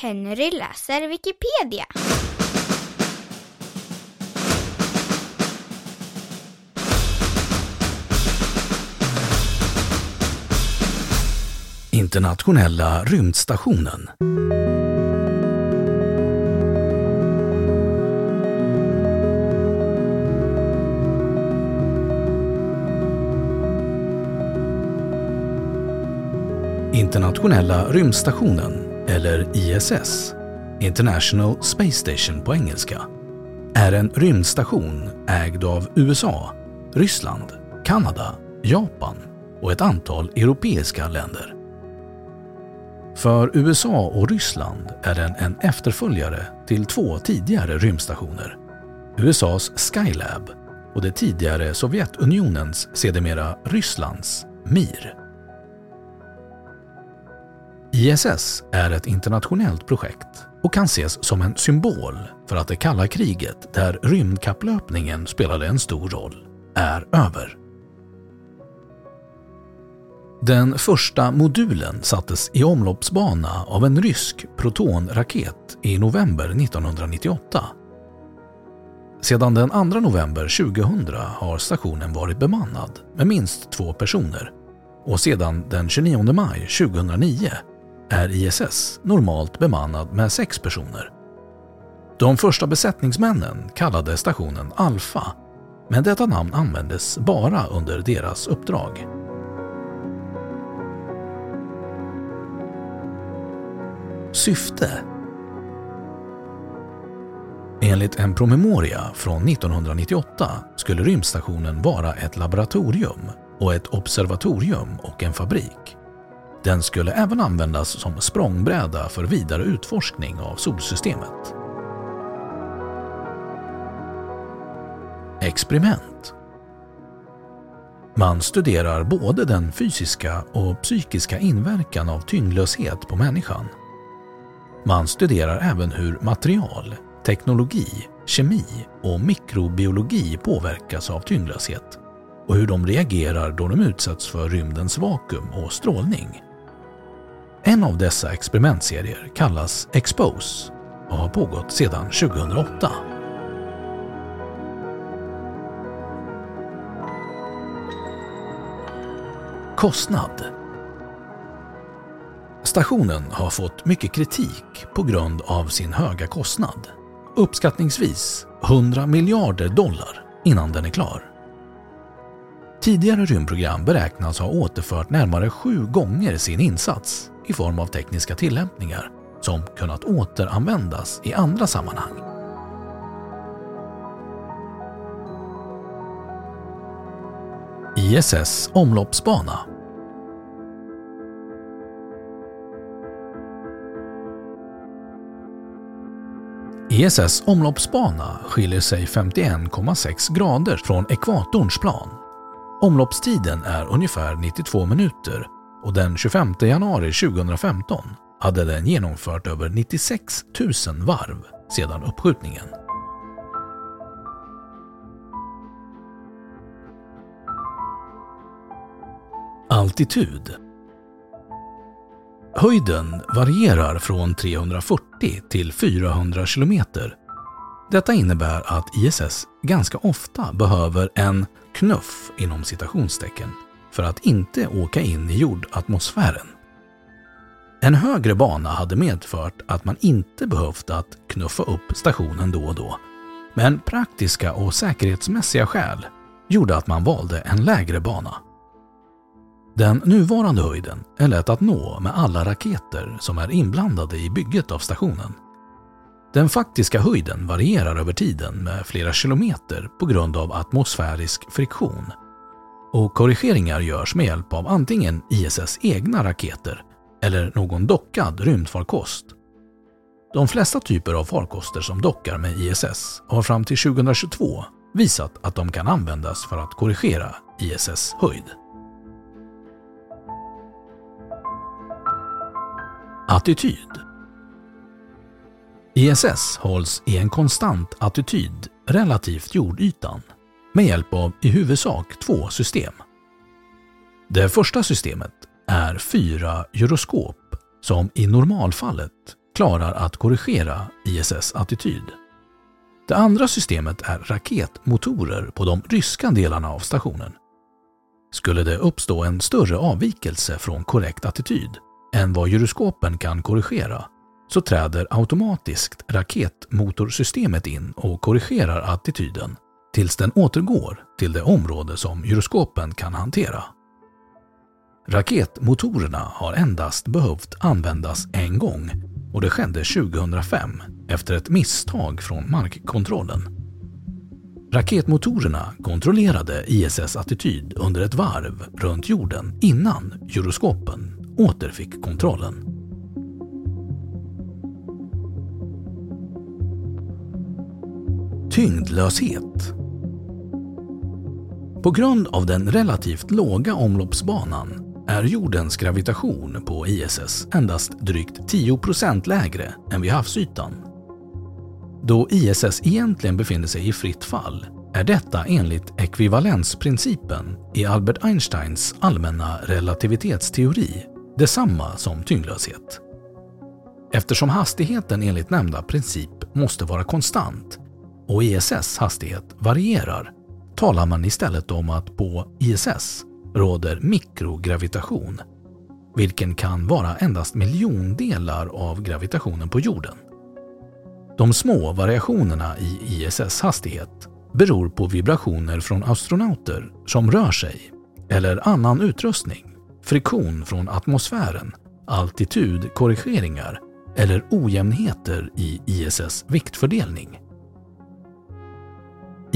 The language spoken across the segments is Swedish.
Henry läser Wikipedia. Internationella rymdstationen. Internationella rymdstationen, eller ISS, International Space Station på engelska, är en rymdstation ägd av USA, Ryssland, Kanada, Japan och ett antal europeiska länder. För USA och Ryssland är den en efterföljare till två tidigare rymdstationer. USAs Skylab och det tidigare Sovjetunionens, sedermera Rysslands, Mir. ISS är ett internationellt projekt och kan ses som en symbol för att det kalla kriget, där rymdkapplöpningen spelade en stor roll, är över. Den första modulen sattes i omloppsbana av en rysk protonraket i november 1998. Sedan den 2 november 2000 har stationen varit bemannad med minst två personer och sedan den 29 maj 2009 är ISS normalt bemannad med sex personer. De första besättningsmännen kallade stationen Alpha, men detta namn användes bara under deras uppdrag. Syfte Enligt en promemoria från 1998 skulle rymdstationen vara ett laboratorium och ett observatorium och en fabrik. Den skulle även användas som språngbräda för vidare utforskning av solsystemet. Experiment Man studerar både den fysiska och psykiska inverkan av tyngdlöshet på människan. Man studerar även hur material, teknologi, kemi och mikrobiologi påverkas av tyngdlöshet och hur de reagerar då de utsätts för rymdens vakuum och strålning. En av dessa experimentserier kallas Expose och har pågått sedan 2008. Kostnad Stationen har fått mycket kritik på grund av sin höga kostnad. Uppskattningsvis 100 miljarder dollar innan den är klar. Tidigare rymdprogram beräknas ha återfört närmare sju gånger sin insats i form av tekniska tillämpningar som kunnat återanvändas i andra sammanhang. ISS omloppsbana ISS omloppsbana skiljer sig 51,6 grader från ekvatorns plan. Omloppstiden är ungefär 92 minuter och den 25 januari 2015 hade den genomfört över 96 000 varv sedan uppskjutningen. Altitud Höjden varierar från 340 till 400 km. Detta innebär att ISS ganska ofta behöver en knuff inom citationstecken för att inte åka in i jordatmosfären. En högre bana hade medfört att man inte behövt att knuffa upp stationen då och då. Men praktiska och säkerhetsmässiga skäl gjorde att man valde en lägre bana. Den nuvarande höjden är lätt att nå med alla raketer som är inblandade i bygget av stationen. Den faktiska höjden varierar över tiden med flera kilometer på grund av atmosfärisk friktion. Och korrigeringar görs med hjälp av antingen ISS egna raketer eller någon dockad rymdfarkost. De flesta typer av farkoster som dockar med ISS har fram till 2022 visat att de kan användas för att korrigera ISS höjd. Attityd ISS hålls i en konstant attityd relativt jordytan med hjälp av i huvudsak två system. Det första systemet är fyra gyroskop som i normalfallet klarar att korrigera ISS attityd. Det andra systemet är raketmotorer på de ryska delarna av stationen. Skulle det uppstå en större avvikelse från korrekt attityd än vad gyroskopen kan korrigera så träder automatiskt raketmotorsystemet in och korrigerar attityden tills den återgår till det område som gyroskopen kan hantera. Raketmotorerna har endast behövt användas en gång och det skedde 2005 efter ett misstag från markkontrollen. Raketmotorerna kontrollerade ISS attityd under ett varv runt jorden innan gyroskopen återfick kontrollen. Tyngdlöshet på grund av den relativt låga omloppsbanan är jordens gravitation på ISS endast drygt 10% lägre än vid havsytan. Då ISS egentligen befinner sig i fritt fall är detta enligt ekvivalensprincipen i Albert Einsteins allmänna relativitetsteori detsamma som tyngdlöshet. Eftersom hastigheten enligt nämnda princip måste vara konstant och ISS hastighet varierar talar man istället om att på ISS råder mikrogravitation, vilken kan vara endast miljondelar av gravitationen på jorden. De små variationerna i ISS hastighet beror på vibrationer från astronauter som rör sig eller annan utrustning, friktion från atmosfären, altitudkorrigeringar eller ojämnheter i ISS viktfördelning.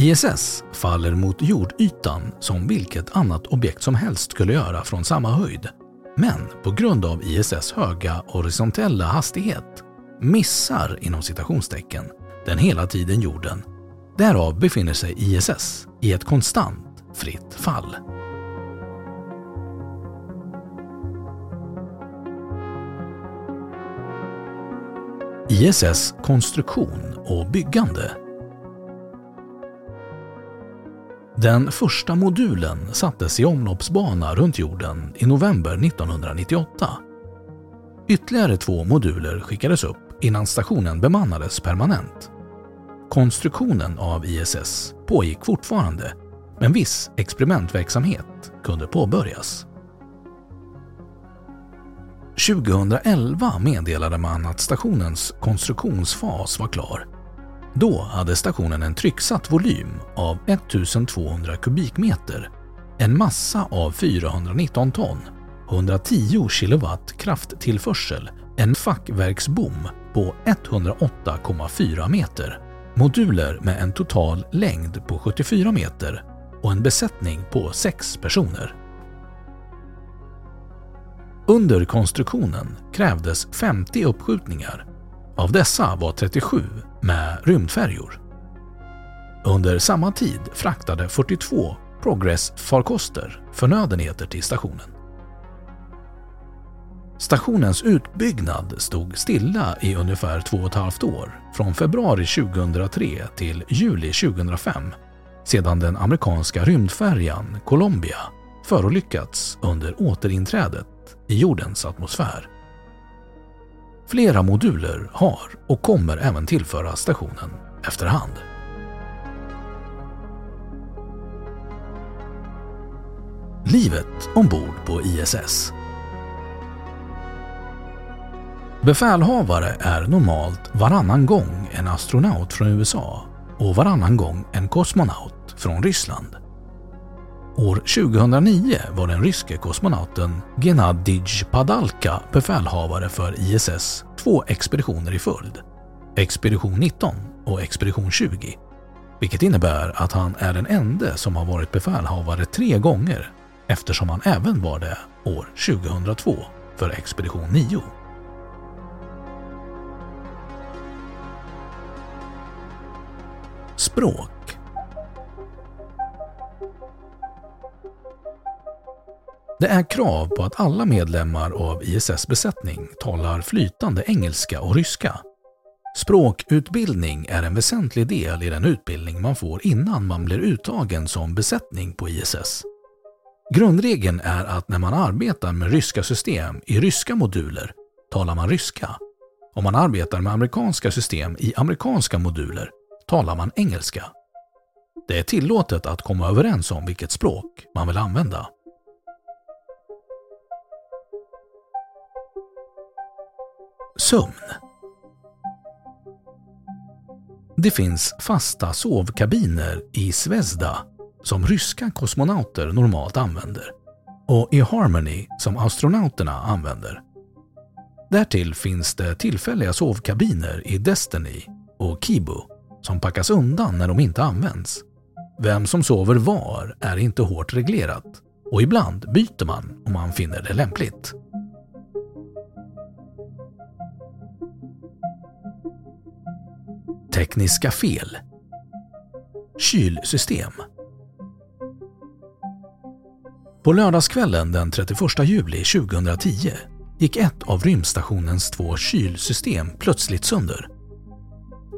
ISS faller mot jordytan som vilket annat objekt som helst skulle göra från samma höjd. Men på grund av ISS höga horisontella hastighet missar inom citationstecken den hela tiden jorden. Därav befinner sig ISS i ett konstant fritt fall. ISS konstruktion och byggande Den första modulen sattes i omloppsbana runt jorden i november 1998. Ytterligare två moduler skickades upp innan stationen bemannades permanent. Konstruktionen av ISS pågick fortfarande, men viss experimentverksamhet kunde påbörjas. 2011 meddelade man att stationens konstruktionsfas var klar då hade stationen en trycksatt volym av 1200 kubikmeter, en massa av 419 ton, 110 kilowatt krafttillförsel, en fackverksbom på 108,4 meter, moduler med en total längd på 74 meter och en besättning på 6 personer. Under konstruktionen krävdes 50 uppskjutningar. Av dessa var 37 med rymdfärjor. Under samma tid fraktade 42 Progress-farkoster förnödenheter till stationen. Stationens utbyggnad stod stilla i ungefär två och ett halvt år, från februari 2003 till juli 2005, sedan den amerikanska rymdfärjan Columbia förolyckats under återinträdet i jordens atmosfär. Flera moduler har och kommer även tillföra stationen efterhand. Livet ombord på ISS Befälhavare är normalt varannan gång en astronaut från USA och varannan gång en kosmonaut från Ryssland. År 2009 var den ryske kosmonauten Gennadij Padalka befälhavare för ISS två expeditioner i följd. Expedition 19 och Expedition 20. Vilket innebär att han är den enda som har varit befälhavare tre gånger eftersom han även var det år 2002 för Expedition 9. Språk Det är krav på att alla medlemmar av ISS besättning talar flytande engelska och ryska. Språkutbildning är en väsentlig del i den utbildning man får innan man blir uttagen som besättning på ISS. Grundregeln är att när man arbetar med ryska system i ryska moduler talar man ryska. Om man arbetar med amerikanska system i amerikanska moduler talar man engelska. Det är tillåtet att komma överens om vilket språk man vill använda. Sömn Det finns fasta sovkabiner i Svezda som ryska kosmonauter normalt använder och i Harmony som astronauterna använder. Därtill finns det tillfälliga sovkabiner i Destiny och Kibu som packas undan när de inte används. Vem som sover var är inte hårt reglerat och ibland byter man om man finner det lämpligt. Tekniska fel Kylsystem På lördagskvällen den 31 juli 2010 gick ett av rymdstationens två kylsystem plötsligt sönder.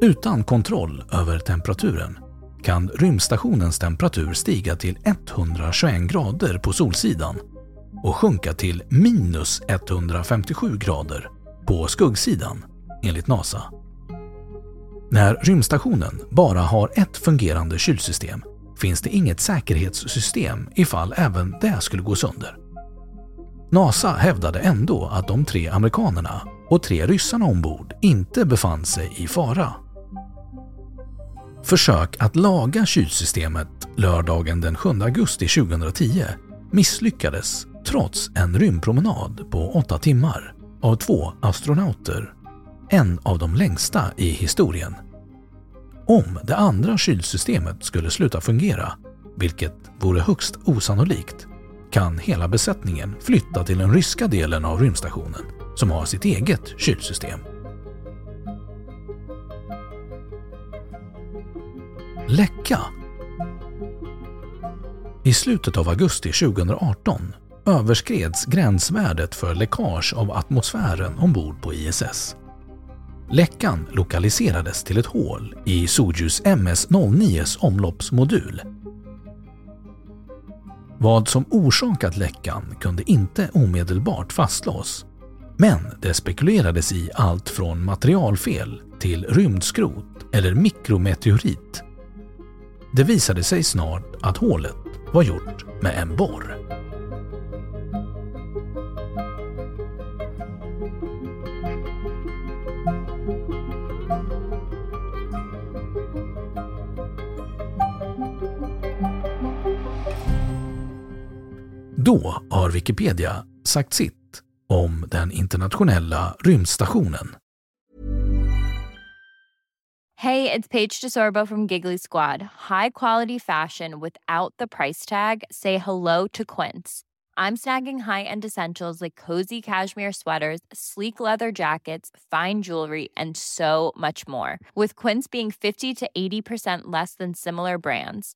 Utan kontroll över temperaturen kan rymdstationens temperatur stiga till 121 grader på solsidan och sjunka till minus 157 grader på skuggsidan enligt NASA. När rymdstationen bara har ett fungerande kylsystem finns det inget säkerhetssystem ifall även det skulle gå sönder. NASA hävdade ändå att de tre amerikanerna och tre ryssarna ombord inte befann sig i fara. Försök att laga kylsystemet lördagen den 7 augusti 2010 misslyckades trots en rymdpromenad på åtta timmar av två astronauter, en av de längsta i historien. Om det andra kylsystemet skulle sluta fungera, vilket vore högst osannolikt, kan hela besättningen flytta till den ryska delen av rymdstationen som har sitt eget kylsystem. Läcka I slutet av augusti 2018 överskreds gränsvärdet för läckage av atmosfären ombord på ISS. Läckan lokaliserades till ett hål i Sojus MS-09s omloppsmodul. Vad som orsakat läckan kunde inte omedelbart fastslås, men det spekulerades i allt från materialfel till rymdskrot eller mikrometeorit. Det visade sig snart att hålet var gjort med en borr. Då har Wikipedia sagt sitt om den internationella rymdstationen. Hey, it's Paige DeSorbo from Giggly Squad. High quality fashion without the price tag. Say hello to Quince. I'm snagging high-end essentials like cozy cashmere sweaters, sleek leather jackets, fine jewelry, and so much more. With Quince being 50 to 80% less than similar brands.